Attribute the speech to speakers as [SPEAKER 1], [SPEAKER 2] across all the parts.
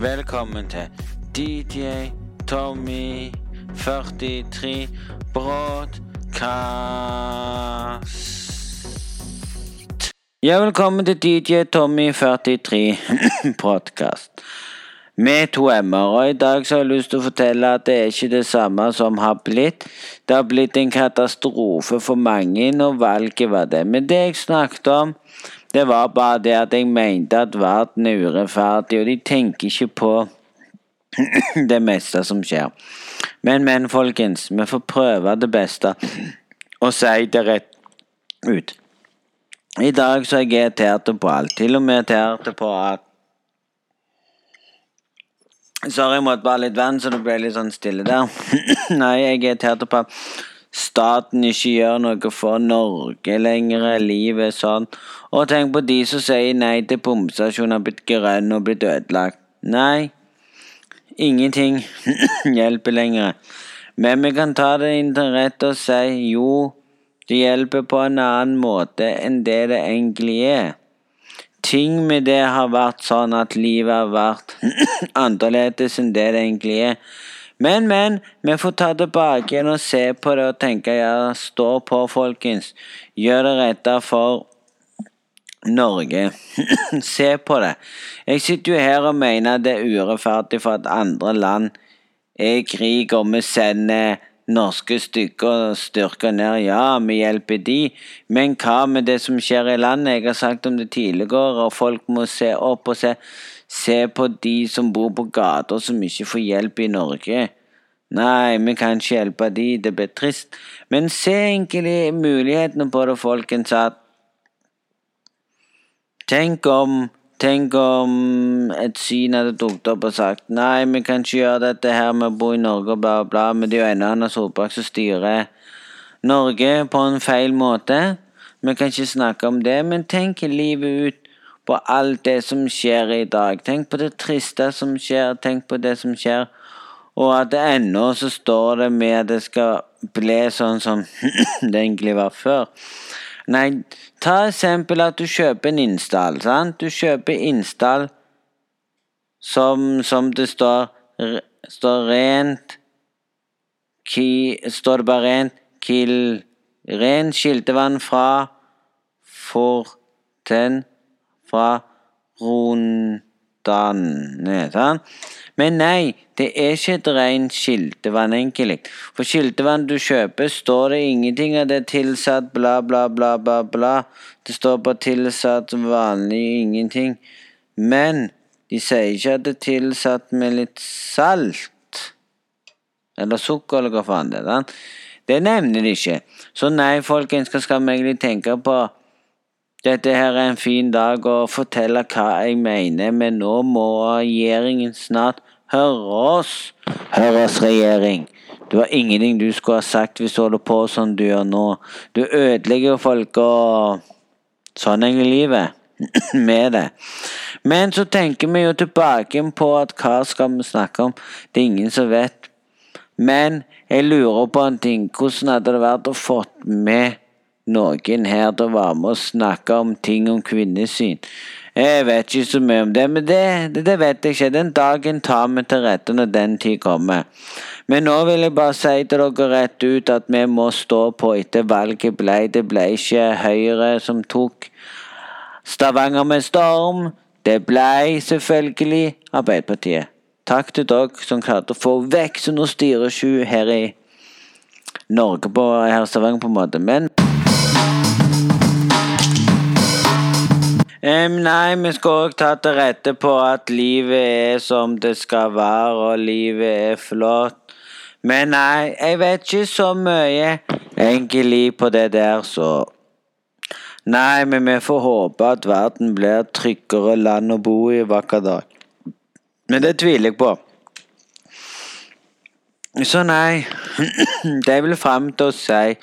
[SPEAKER 1] Velkommen til DJ Tommy 43 Broadcast. Ja, velkommen til DJ Tommy 43 Broadcast. Med to m-er, og i dag så har jeg lyst til å fortelle at det er ikke det samme som har blitt. Det har blitt en katastrofe for mange når valget var det. Men det jeg snakket om, det var bare det at jeg mente at verden er urettferdig, og de tenker ikke på det meste som skjer. Men, men, folkens, vi får prøve det beste og si det rett ut. I dag så er jeg irritert på alt. Til og med irritert på at Sorry, jeg måtte bare litt vann, så det ble litt sånn stille der. Nei, jeg er irritert på at staten ikke gjør noe for Norge lenger. Livet er sånn. Og tenk på de som sier nei til bomstasjonen har blitt grønn og blitt ødelagt. Nei, ingenting hjelper lenger. Men vi kan ta det inn til rett og si jo, det hjelper på en annen måte enn det det egentlig er ting med det har vært sånn at livet har vært annerledes enn det det egentlig er. Men, men, vi får ta tilbake igjen og se på det og tenke ja, stå på, folkens. Gjør det rette for Norge. se på det. Jeg sitter jo her og mener det er urettferdig for at andre land er i krig, og vi sender norske stykker styrker ned. Ja, vi hjelper de, men hva med det som skjer i landet? Jeg har sagt om det tidligere, og folk må se opp og se, se på de som bor på gata som ikke får hjelp i Norge. Nei, vi kan ikke hjelpe de, det blir trist. Men se egentlig mulighetene på det, folkens. at Tenk om Tenk om et syn hadde dukket opp og sagt nei, vi kan ikke gjøre dette her med å bo i Norge og bla, bla, men det er jo ennå Erna Solberg som styrer Norge på en feil måte. Vi kan ikke snakke om det, men tenk livet ut på alt det som skjer i dag. Tenk på det triste som skjer, tenk på det som skjer, og at det ennå så står det med at det skal bli sånn som det egentlig var før. Nei, ta eksempel at du kjøper en install. sant? Du kjøper install som, som det står, står rent ki, Står det bare rent Kill Rent kildevann fra Forten fra Rondane. Men nei, det er ikke et rent kildevann, egentlig. For kildevann du kjøper, står det ingenting av det tilsatt bla, bla, bla, bla, bla. Det står bare tilsatt vanlig ingenting. Men de sier ikke at det er tilsatt med litt salt. Eller sukker, eller hva faen det er. Det nevner de ikke. Så nei, folkens, hva skal vi egentlig tenke på? Dette her er en fin dag å fortelle hva jeg mener, men nå må regjeringen snart høre oss, hør oss, regjering. Det var ingenting du skulle ha sagt hvis du holder på som du gjør nå. Du ødelegger folk, og sånn er livet med det. Men så tenker vi jo tilbake på at hva skal vi snakke om? Det er ingen som vet. Men jeg lurer på en ting. Hvordan hadde det vært å fått med noen her til å være med og snakke om ting om kvinnesyn? Jeg vet ikke så mye om det, men det, det, vet jeg ikke. Den dagen tar vi til rette når den tid kommer. Men nå vil jeg bare si til dere rett ut at vi må stå på etter valget ble. Det ble ikke Høyre som tok Stavanger med storm. Det ble selvfølgelig Arbeiderpartiet. Takk til dere som klarte å få vekk sånne styresju her i Norge på her Stavanger, på en måte. Men Um, nei, vi skal òg ta til rette på at livet er som det skal være, og livet er flott. Men nei, jeg vet ikke så mye egentlig på det der, så Nei, men vi får håpe at verden blir tryggere land å bo i vakker dag. Men det tviler jeg på. Så nei, det jeg vil fram til å si,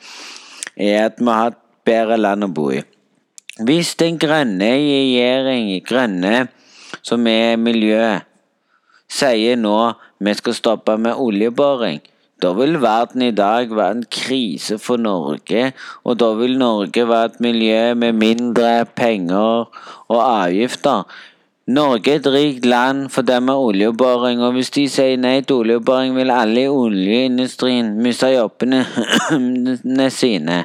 [SPEAKER 1] er at vi har et bedre land å bo i. Hvis den grønne regjering, grønne som er miljøet, sier nå vi skal stoppe med oljeboring, da vil verden i dag være en krise for Norge, og da vil Norge være et miljø med mindre penger og avgifter. Norge er et rikt land for det med oljeboring, og hvis de sier nei til oljeboring, vil alle i oljeindustrien miste jobbene sine.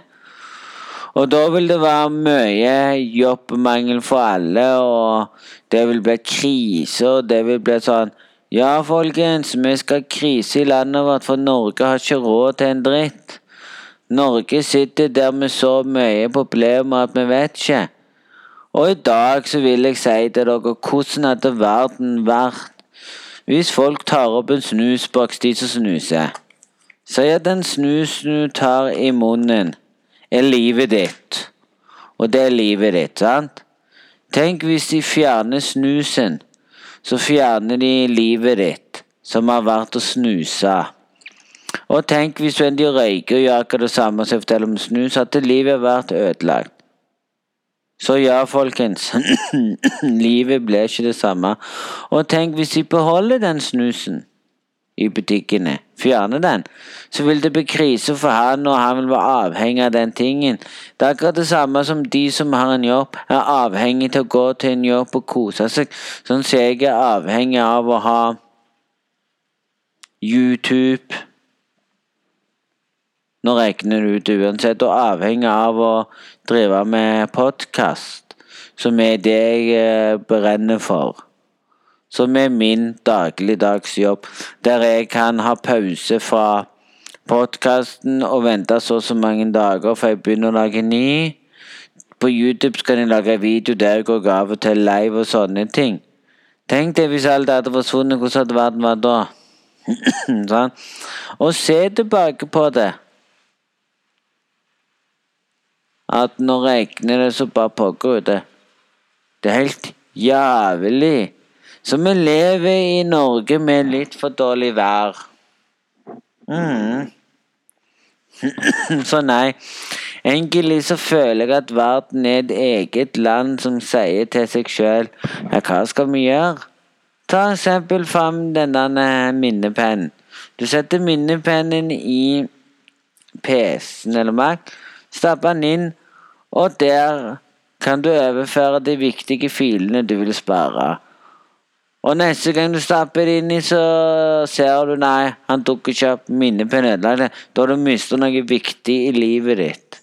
[SPEAKER 1] Og da vil det være mye jobbmangel for alle, og det vil bli krise, og det vil bli sånn Ja, folkens, vi skal krise i landet vårt, for Norge har ikke råd til en dritt. Norge sitter der med så mye problemer at vi vet ikke. Og i dag så vil jeg si til dere hvordan hadde verden vært hvis folk tar opp en snusboks, de som snuser. Si at den snusen du tar i munnen, er livet ditt. Og det er livet ditt, sant? Tenk hvis de fjerner snusen, så fjerner de livet ditt, som har vært å snuse. Og tenk hvis de røyker og gjør akkurat det samme som forteller om snus, at livet har vært ødelagt. Så ja, folkens. Livet blir ikke det samme. Og tenk hvis de beholder den snusen i butikkene, Fjerne den, så vil det bli krise for han, og han vil være avhengig av den tingen. Det er akkurat det samme som de som har en jobb, er avhengig til å gå til en jobb og kose seg, sånn som jeg er avhengig av å ha YouTube nå regner det ut uansett, og avhengig av å drive med podkast, som er det jeg eh, brenner for. Som er min dagligdagsjobb, der jeg kan ha pause fra podkasten og vente så og så mange dager for jeg begynner å lage ny. På YouTube skal jeg lage video der jeg går av og til live og sånne ting. Tenk deg hvis alt hadde forsvunnet, hvordan hadde verden vært da? sånn. Og se tilbake på det at når regner det så bare pågår det. Det er helt jævlig. Så vi lever i Norge med litt for dårlig vær. Mm. så nei. Egentlig så føler jeg at verden er et eget land som sier til seg sjøl ja, hva skal vi gjøre? Ta eksempel fram denne minnepennen. Du setter minnepennen i PC-en eller Mac. stapper den inn, og der kan du overføre de viktige filene du vil spare. Og neste gang du stapper det inn i, så ser du nei, han tok ikke opp på ødelagt. Da har du mistet noe viktig i livet ditt.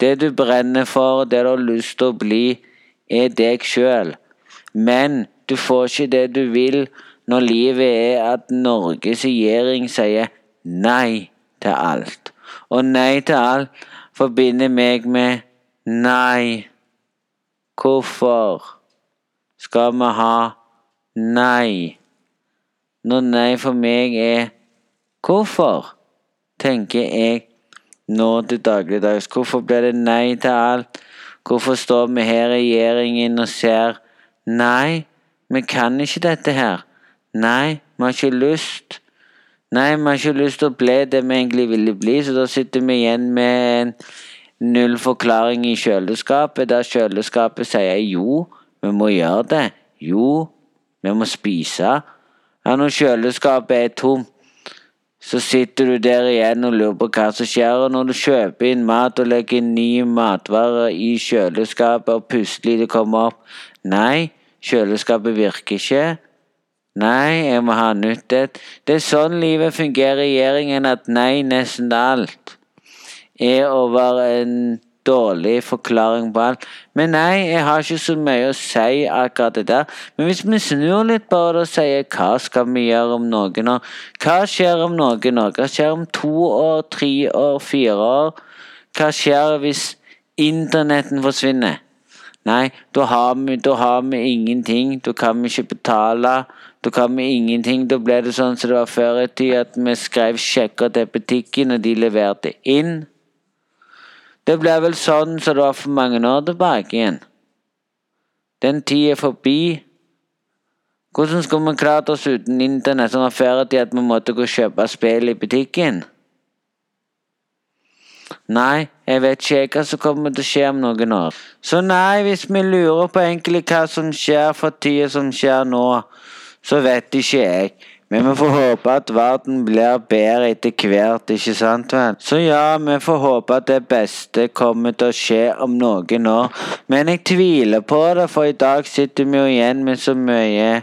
[SPEAKER 1] Det du brenner for, det du har lyst til å bli, er deg sjøl. Men du får ikke det du vil når livet er at Norges regjering sier nei til alt. Og nei til alt forbinder meg med nei. Hvorfor skal vi ha nei? Når nei for meg er hvorfor, tenker jeg nå til dagligdags. Hvorfor blir det nei til alt? Hvorfor står vi her i regjeringen og ser Nei, vi kan ikke dette her. Nei, vi har ikke lyst. Nei, vi har ikke lyst til å bli det vi egentlig ville bli, så da sitter vi igjen med en null forklaring i kjøleskapet, der kjøleskapet sier jo, vi må gjøre det. Jo, vi må spise. Ja, når kjøleskapet er tomt, så sitter du der igjen og lurer på hva som skjer. Og når du kjøper inn mat og legger inn nye matvarer i kjøleskapet, og plutselig det kommer opp Nei, kjøleskapet virker ikke. Nei, jeg må ha nytt et. Det er sånn livet fungerer i regjeringen, at nei, nesten alt er over en dårlig forklaring på alt. Men nei, jeg har ikke så mye å si akkurat det der. Men hvis vi snur litt bare og sier hva skal vi gjøre om noen år? Hva skjer om noen år? Hva skjer om to år, tre år, fire år? Hva skjer hvis internetten forsvinner? Nei, da har vi, da har vi ingenting. Da kan vi ikke betale. Da kan vi ingenting. Da ble det sånn som det var før i tid, at vi skrev sjekker til butikken, og de leverte inn. Det ble vel sånn som det var for mange år tilbake igjen. Den tid er forbi. Hvordan skulle vi klart oss uten internett, som tid at vi måtte gå og kjøpe spill i butikken? Nei, jeg vet ikke hva som kommer til å skje om noen år. Så nei, hvis vi lurer på egentlig hva som skjer for tida som skjer nå, så vet ikke jeg. Men vi får håpe at verden blir bedre etter hvert, ikke sant vel? Så ja, vi får håpe at det beste kommer til å skje om noen år. Men jeg tviler på det, for i dag sitter vi jo igjen med så mye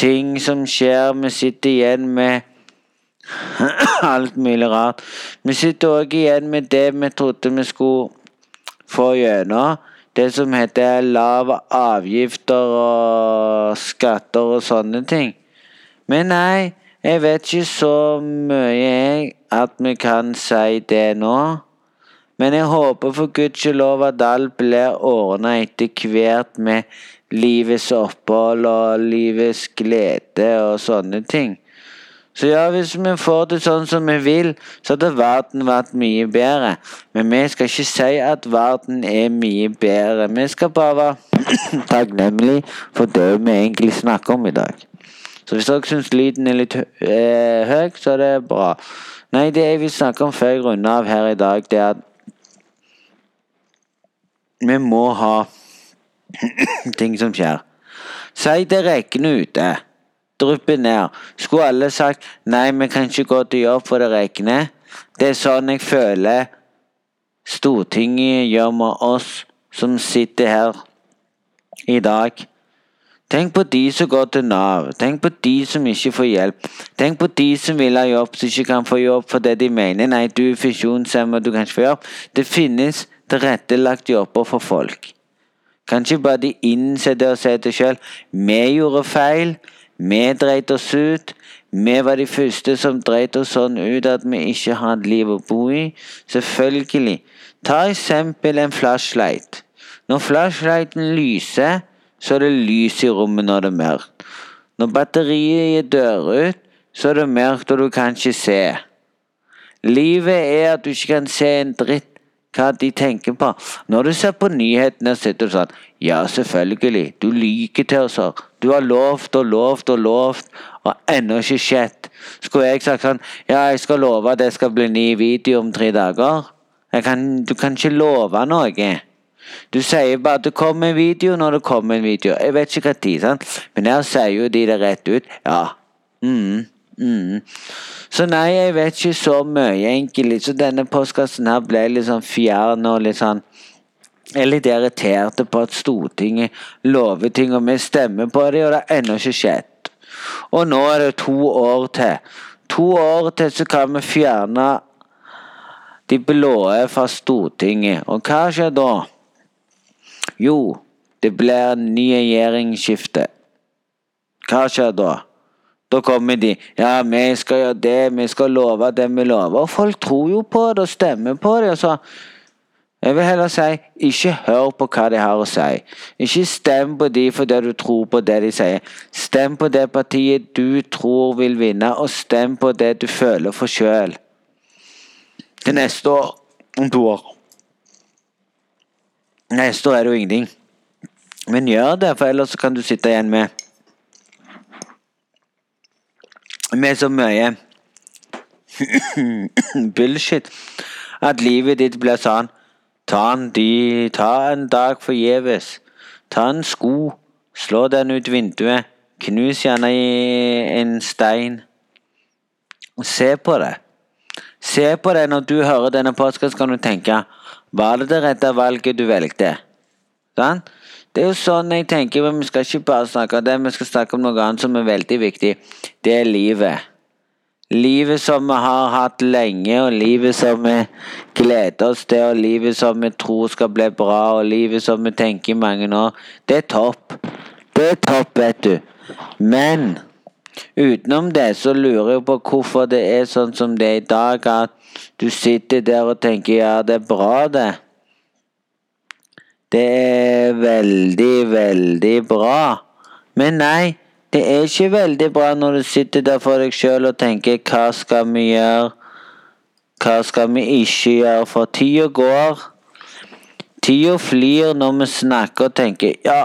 [SPEAKER 1] ting som skjer. Vi sitter igjen med alt mulig rart. Vi sitter òg igjen med det vi trodde vi skulle få gjennom. Det som heter lave avgifter og skatter og sånne ting. Men nei, jeg vet ikke så mye at vi kan si det nå. Men jeg håper for gudskjelov at alt blir ordna etter hvert med livets opphold og livets glede og sånne ting. Så ja, hvis vi får det sånn som vi vil, så hadde verden vært mye bedre. Men vi skal ikke si at verden er mye bedre. Vi skal bare være takknemlige for det vi egentlig snakker om i dag. Så hvis dere syns lyden er litt eh, høy, så er det bra. Nei, det jeg vil snakke om før jeg runder av her i dag, det er at vi må ha ting som skjer. Si det regner ute. Drypper ned. Skulle alle sagt nei, vi kan ikke gå til jobb for det regner? Det er sånn jeg føler Stortinget gjør med oss som sitter her i dag. Tenk på de som går til Nav. Tenk på de som ikke får hjelp. Tenk på de som vil ha jobb, som ikke kan få jobb fordi de mener nei, du er funksjonshemmet, du kan ikke få jobb. Det finnes tilrettelagte jobber for folk. Kan ikke bare de innse det og si det sjøl. Vi gjorde feil. Vi dreit oss ut. Vi var de første som dreit oss sånn ut at vi ikke hadde liv å bo i. Selvfølgelig. Ta eksempel en flashlight. Når flashlighten lyser, så er det lys i rommet når det er mørkt. Når batteriet dør ut, så er det mørkt og du kan ikke se. Livet er at du ikke kan se en dritt hva de tenker på. Når du ser på nyhetene, sitter du sånn Ja, selvfølgelig. Du lyver til oss. Du har lovt og lovt og lovt, og ennå ikke skjedd. Skulle jeg sagt sånn Ja, jeg skal love at det skal bli ny video om tre dager. Kan, du kan ikke love noe. Du sier bare at det kommer en video når det kommer en video. Jeg vet ikke tid, sant? men her sier jo de det rett ut. Ja. Mm, mm. Så nei, jeg vet ikke så mye, egentlig. Så denne postkassen her ble litt sånn fjern og litt sånn Jeg er litt irritert på at Stortinget lover ting, og vi stemmer på det, og det har ennå ikke skjedd. Og nå er det to år til. To år til så kan vi fjerne de blå fra Stortinget. Og hva skjer da? Jo, det blir ny regjeringsskifte. Hva skjer da? Da kommer de. Ja, vi skal gjøre det, vi skal love det vi lover. Og folk tror jo på det og stemmer på det. Så jeg vil heller si, ikke hør på hva de har å si. Ikke stem på de fordi du tror på det de sier. Stem på det partiet du tror vil vinne, og stem på det du føler for sjøl. Til neste år. Om to år. Neste år er det jo ingenting. Men gjør det, for ellers kan du sitte igjen med med så mye bullshit at livet ditt blir sånn Ta en, de, ta en dag forgjeves. Ta en sko, slå den ut vinduet, knus gjerne i en stein. Se på det. Se på det når du hører denne podkasten, kan du tenke Var det det rette valget du valgte? Sånn? Det er jo sånn jeg tenker, men vi skal ikke bare snakke om det, vi skal snakke om noe annet som er veldig viktig. Det er livet. Livet som vi har hatt lenge, og livet som vi gleder oss til, og livet som vi tror skal bli bra, og livet som vi tenker i mange år. Det er topp. Det er topp, vet du. Men utenom det så lurer jeg på hvorfor det er sånn som det er i dag, at du sitter der og tenker ja, det er bra, det. Det er veldig, veldig bra. Men nei, det er ikke veldig bra når du sitter der for deg sjøl og tenker hva skal vi gjøre? Hva skal vi ikke gjøre? For tida går. Tida flyr når vi snakker og tenker ja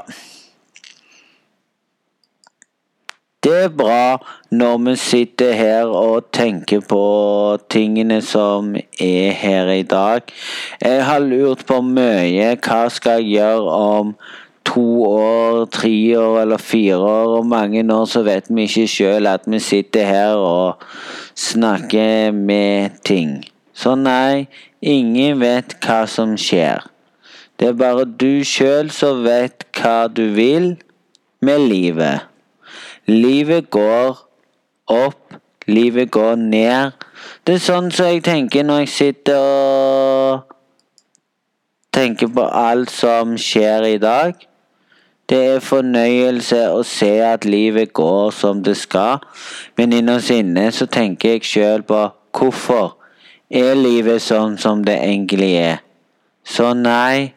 [SPEAKER 1] Det er bra når vi sitter her og tenker på tingene som er her i dag. Jeg har lurt på mye. Hva skal jeg gjøre om to år, tre år eller fire år og mange år, så vet vi ikke sjøl at vi sitter her og snakker med ting. Så nei, ingen vet hva som skjer. Det er bare du sjøl som vet hva du vil med livet. Livet går opp, livet går ned. Det er sånn som jeg tenker når jeg sitter og tenker på alt som skjer i dag. Det er fornøyelse å se at livet går som det skal, men innerst inne så tenker jeg sjøl på hvorfor er livet sånn som det egentlig er. Så nei,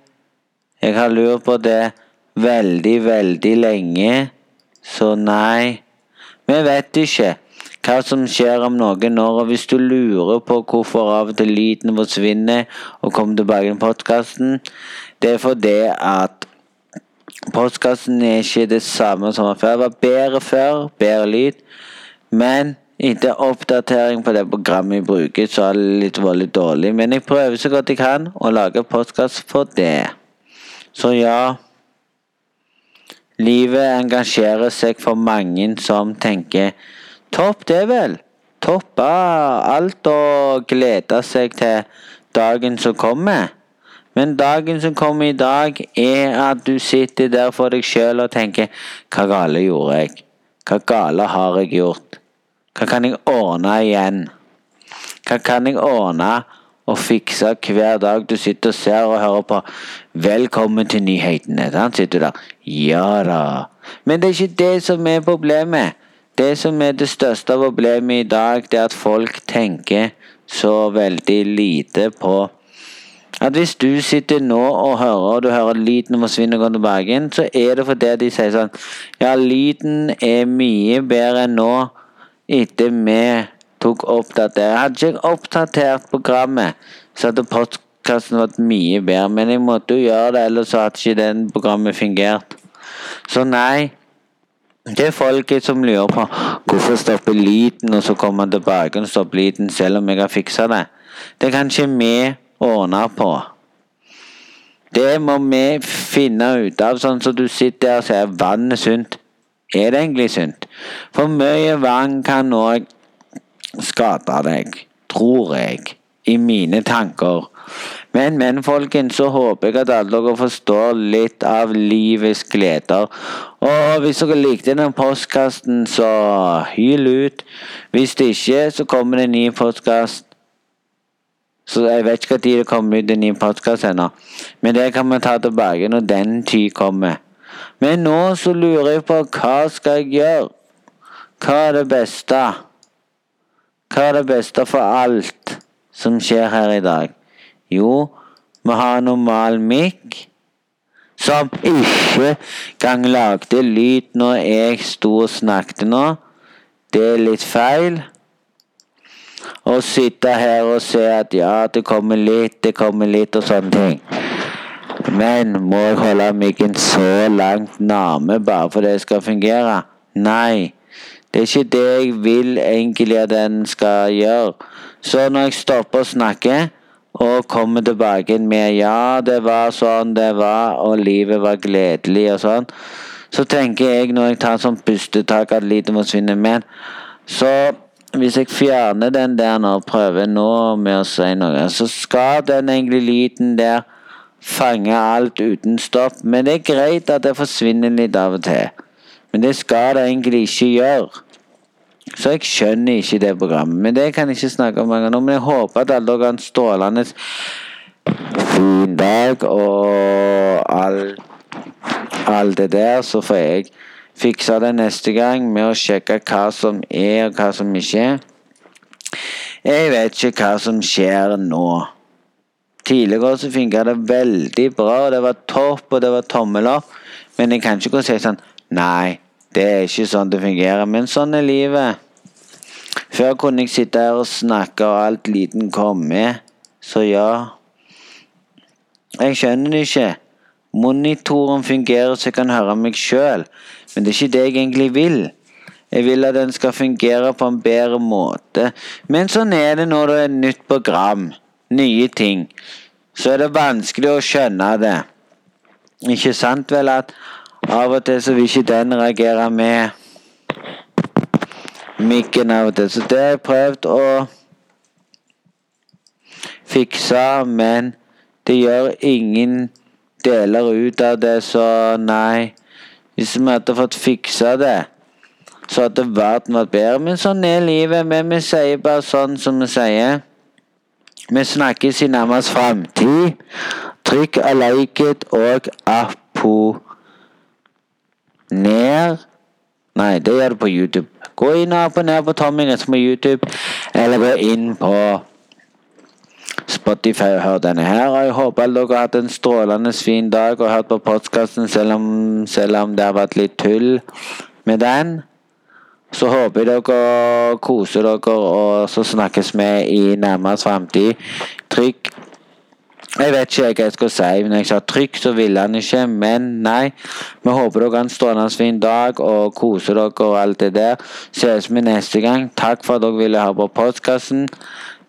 [SPEAKER 1] jeg har lurt på det veldig, veldig lenge, så nei. Vi vet ikke hva som skjer om noen år. Og hvis du lurer på hvorfor av og til lyden forsvinner og kommer tilbake til podkasten, det er fordi at podkasten er ikke det samme som før. Det var bedre før, bedre lyd. Men etter oppdatering på det programmet jeg bruker, så er det litt veldig dårlig. Men jeg prøver så godt jeg kan å lage podkast for det. Så ja Livet engasjerer seg for mange som tenker Topp, det, vel. Toppe alt og glede seg til dagen som kommer. Men dagen som kommer i dag, er at du sitter der for deg sjøl og tenker Hva gale gjorde jeg? Hva gale har jeg gjort? Hva kan jeg ordne igjen? Hva kan jeg ordne og fikse hver dag du sitter og ser og hører på Velkommen til nyhetene. Han sitter der. Ja da. Men det er ikke det som er problemet. Det som er det største problemet i dag, det er at folk tenker så veldig lite på at hvis du sitter nå og hører, og du hører lyden forsvinne og går tilbake igjen, så er det fordi de sier sånn Ja, lyden er mye bedre nå etter vi tok oppdatert. Hadde ikke jeg oppdatert programmet, så hadde podkasten vært mye bedre. Men jeg måtte jo gjøre det, ellers hadde ikke den programmet fungert. Så nei, det er folket som lurer på hvorfor stopper lyden, og så kommer han tilbake og stopper lyden selv om jeg har fiksa det. Det kan ikke vi ordne på. Det må vi finne ut av, sånn som du sitter der og sier vannet er sunt. Er det egentlig sunt? For mye vann kan òg skade deg, tror jeg, i mine tanker. Men, men folkens, så håper jeg at alle dere forstår litt av livets gleder. Og hvis dere likte den postkasten, så hyl ut. Hvis det ikke, så kommer det en ny postkast. Så jeg vet ikke når det kommer ut en ny postkast ennå. Men det kan vi ta tilbake når den tid kommer. Men nå så lurer jeg på hva skal jeg gjøre? Hva er det beste? Hva er det beste for alt som skjer her i dag? Jo, vi har normal mic som ikke gang lagde lyd når jeg sto og snakket nå. Det er litt feil. Å sitte her og se at ja, det kommer litt, det kommer litt og sånne ting. Men må jeg holde myggen så langt nærme bare for det skal fungere? Nei. Det er ikke det jeg vil egentlig at den skal gjøre. Så når jeg stopper å snakke, og kommer tilbake med 'ja, det var sånn det var', og livet var gledelig og sånn, så tenker jeg når jeg tar sånn pustetak at lyden forsvinner med, så hvis jeg fjerner den der nå og prøver nå med å si noe, så skal den egentlig lyden der fange alt uten stopp. Men det er greit at det forsvinner litt av og til. Men det skal det egentlig ikke gjøre. Så jeg skjønner ikke det programmet. Men det kan jeg ikke snakke om mange nå. Men jeg håper at alle dere har en strålende fin dag og alt all det der. Så får jeg fikse det neste gang med å sjekke hva som er og hva som ikke er. Jeg vet ikke hva som skjer nå. Tidligere så funka det veldig bra, og det var topp, og det var tommel opp. Men jeg kan ikke gå og si sånn Nei, det er ikke sånn det fungerer, men sånn er livet. Før kunne jeg sitte her og snakke, og alt liten kom med. Så ja. Jeg skjønner det ikke. Monitoren fungerer så jeg kan høre meg sjøl, men det er ikke det jeg egentlig vil. Jeg vil at den skal fungere på en bedre måte. Men sånn er det når det er nytt program. Nye ting. Så er det vanskelig å skjønne det. Ikke sant vel at av og til så vil ikke den reagere med mikken av og til. Så det har jeg prøvd å fikse, men det gjør ingen deler ut av det, så nei. Hvis vi hadde fått fiksa det, så hadde verden vært bedre. Men sånn er livet. Men vi sier bare sånn som vi sier. Vi snakkes i nærmest framtid. Trykk av liket og abonner. Nei, det gjør du på YouTube. Gå inn og abonner på Tommy Rødsmo på YouTube, eller gå inn på Spotify og hør denne her. Og jeg håper dere har hatt en strålende fin dag og hørt på podkasten selv, selv, om det har vært litt tull med den. Så håper jeg dere koser dere, og så snakkes vi i nærmest framtid. Trykk Jeg vet ikke hva jeg skal si, men jeg sa trykk, så ville han ikke. Men nei. Vi håper dere har en strålende fin dag og koser dere og alt det der. Ses vi neste gang. Takk for at dere ville høre på postkassen.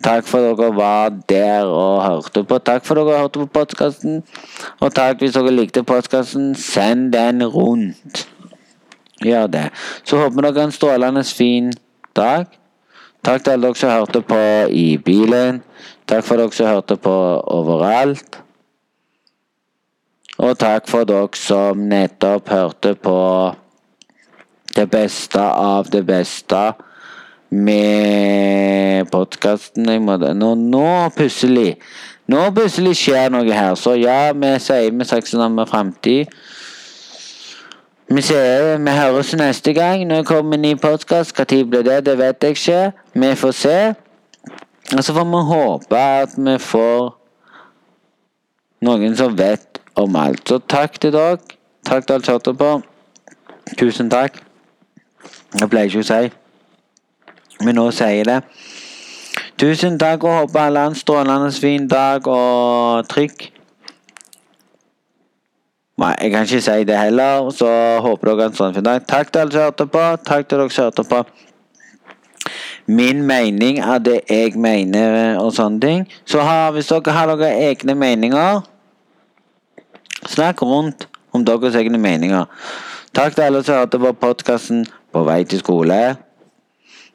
[SPEAKER 1] Takk for at dere var der og hørte på. Takk for at dere hørte på postkassen. Og takk hvis dere likte postkassen. Send den rundt. Gjør det. Så håper vi dere har en strålende fin dag. Takk til alle dere som hørte på i bilen. Takk for dere som hørte på overalt. Og takk for dere som nettopp hørte på det beste av det beste med podkasten. Nå, nå plutselig Nå plutselig skjer noe her. Så ja, vi sier vi snakkes om framtid. Vi vi høres neste gang når kommer ny podkast. Når blir det? Det vet jeg ikke. Vi får se. Og så får vi håpe at vi får noen som vet om alt. Så takk til dere. Takk til alle som hørte på. Tusen takk. Jeg pleier ikke å si men nå sier jeg det. Tusen takk, og håper alle har en strålende fin dag, og trykk. Nei, jeg kan ikke si det heller, så håper dere har en strålende fin dag. Takk til alle som hørte på. Takk til dere som hørte på. Min mening av det jeg mener og sånne ting. Så har, hvis dere har noen egne meninger, snakk rundt om deres egne meninger. Takk til alle som hørte på podkasten På vei til skole.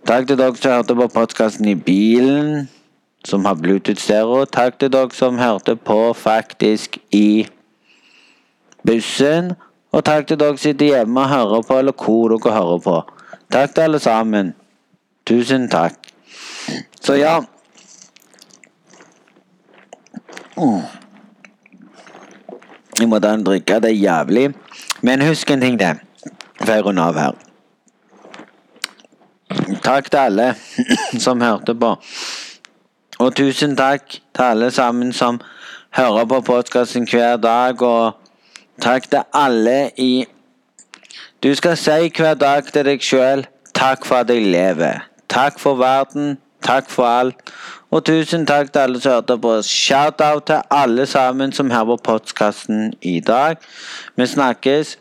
[SPEAKER 1] Takk til dere som hørte på podkasten i bilen, som har Bluetooth-stereo. Takk til dere som hørte på faktisk i bussen. Og takk til dere som sitter hjemme og hører på, eller hvor dere hører på. Takk til alle sammen. Tusen takk. Så ja Jeg må ta drikke. Det er jævlig. Men husk en ting til, før jeg runder av her. Takk til alle som hørte på. Og tusen takk til alle sammen som hører på podkasten hver dag. Og takk til alle i Du skal si hver dag til deg sjøl takk for at jeg lever. Takk for verden. Takk for alt. Og tusen takk til alle som hørte på. Shout-out til alle sammen som hører på podkasten i dag. Vi snakkes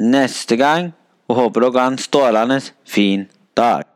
[SPEAKER 1] neste gang, og håper dere har en strålende fin dag.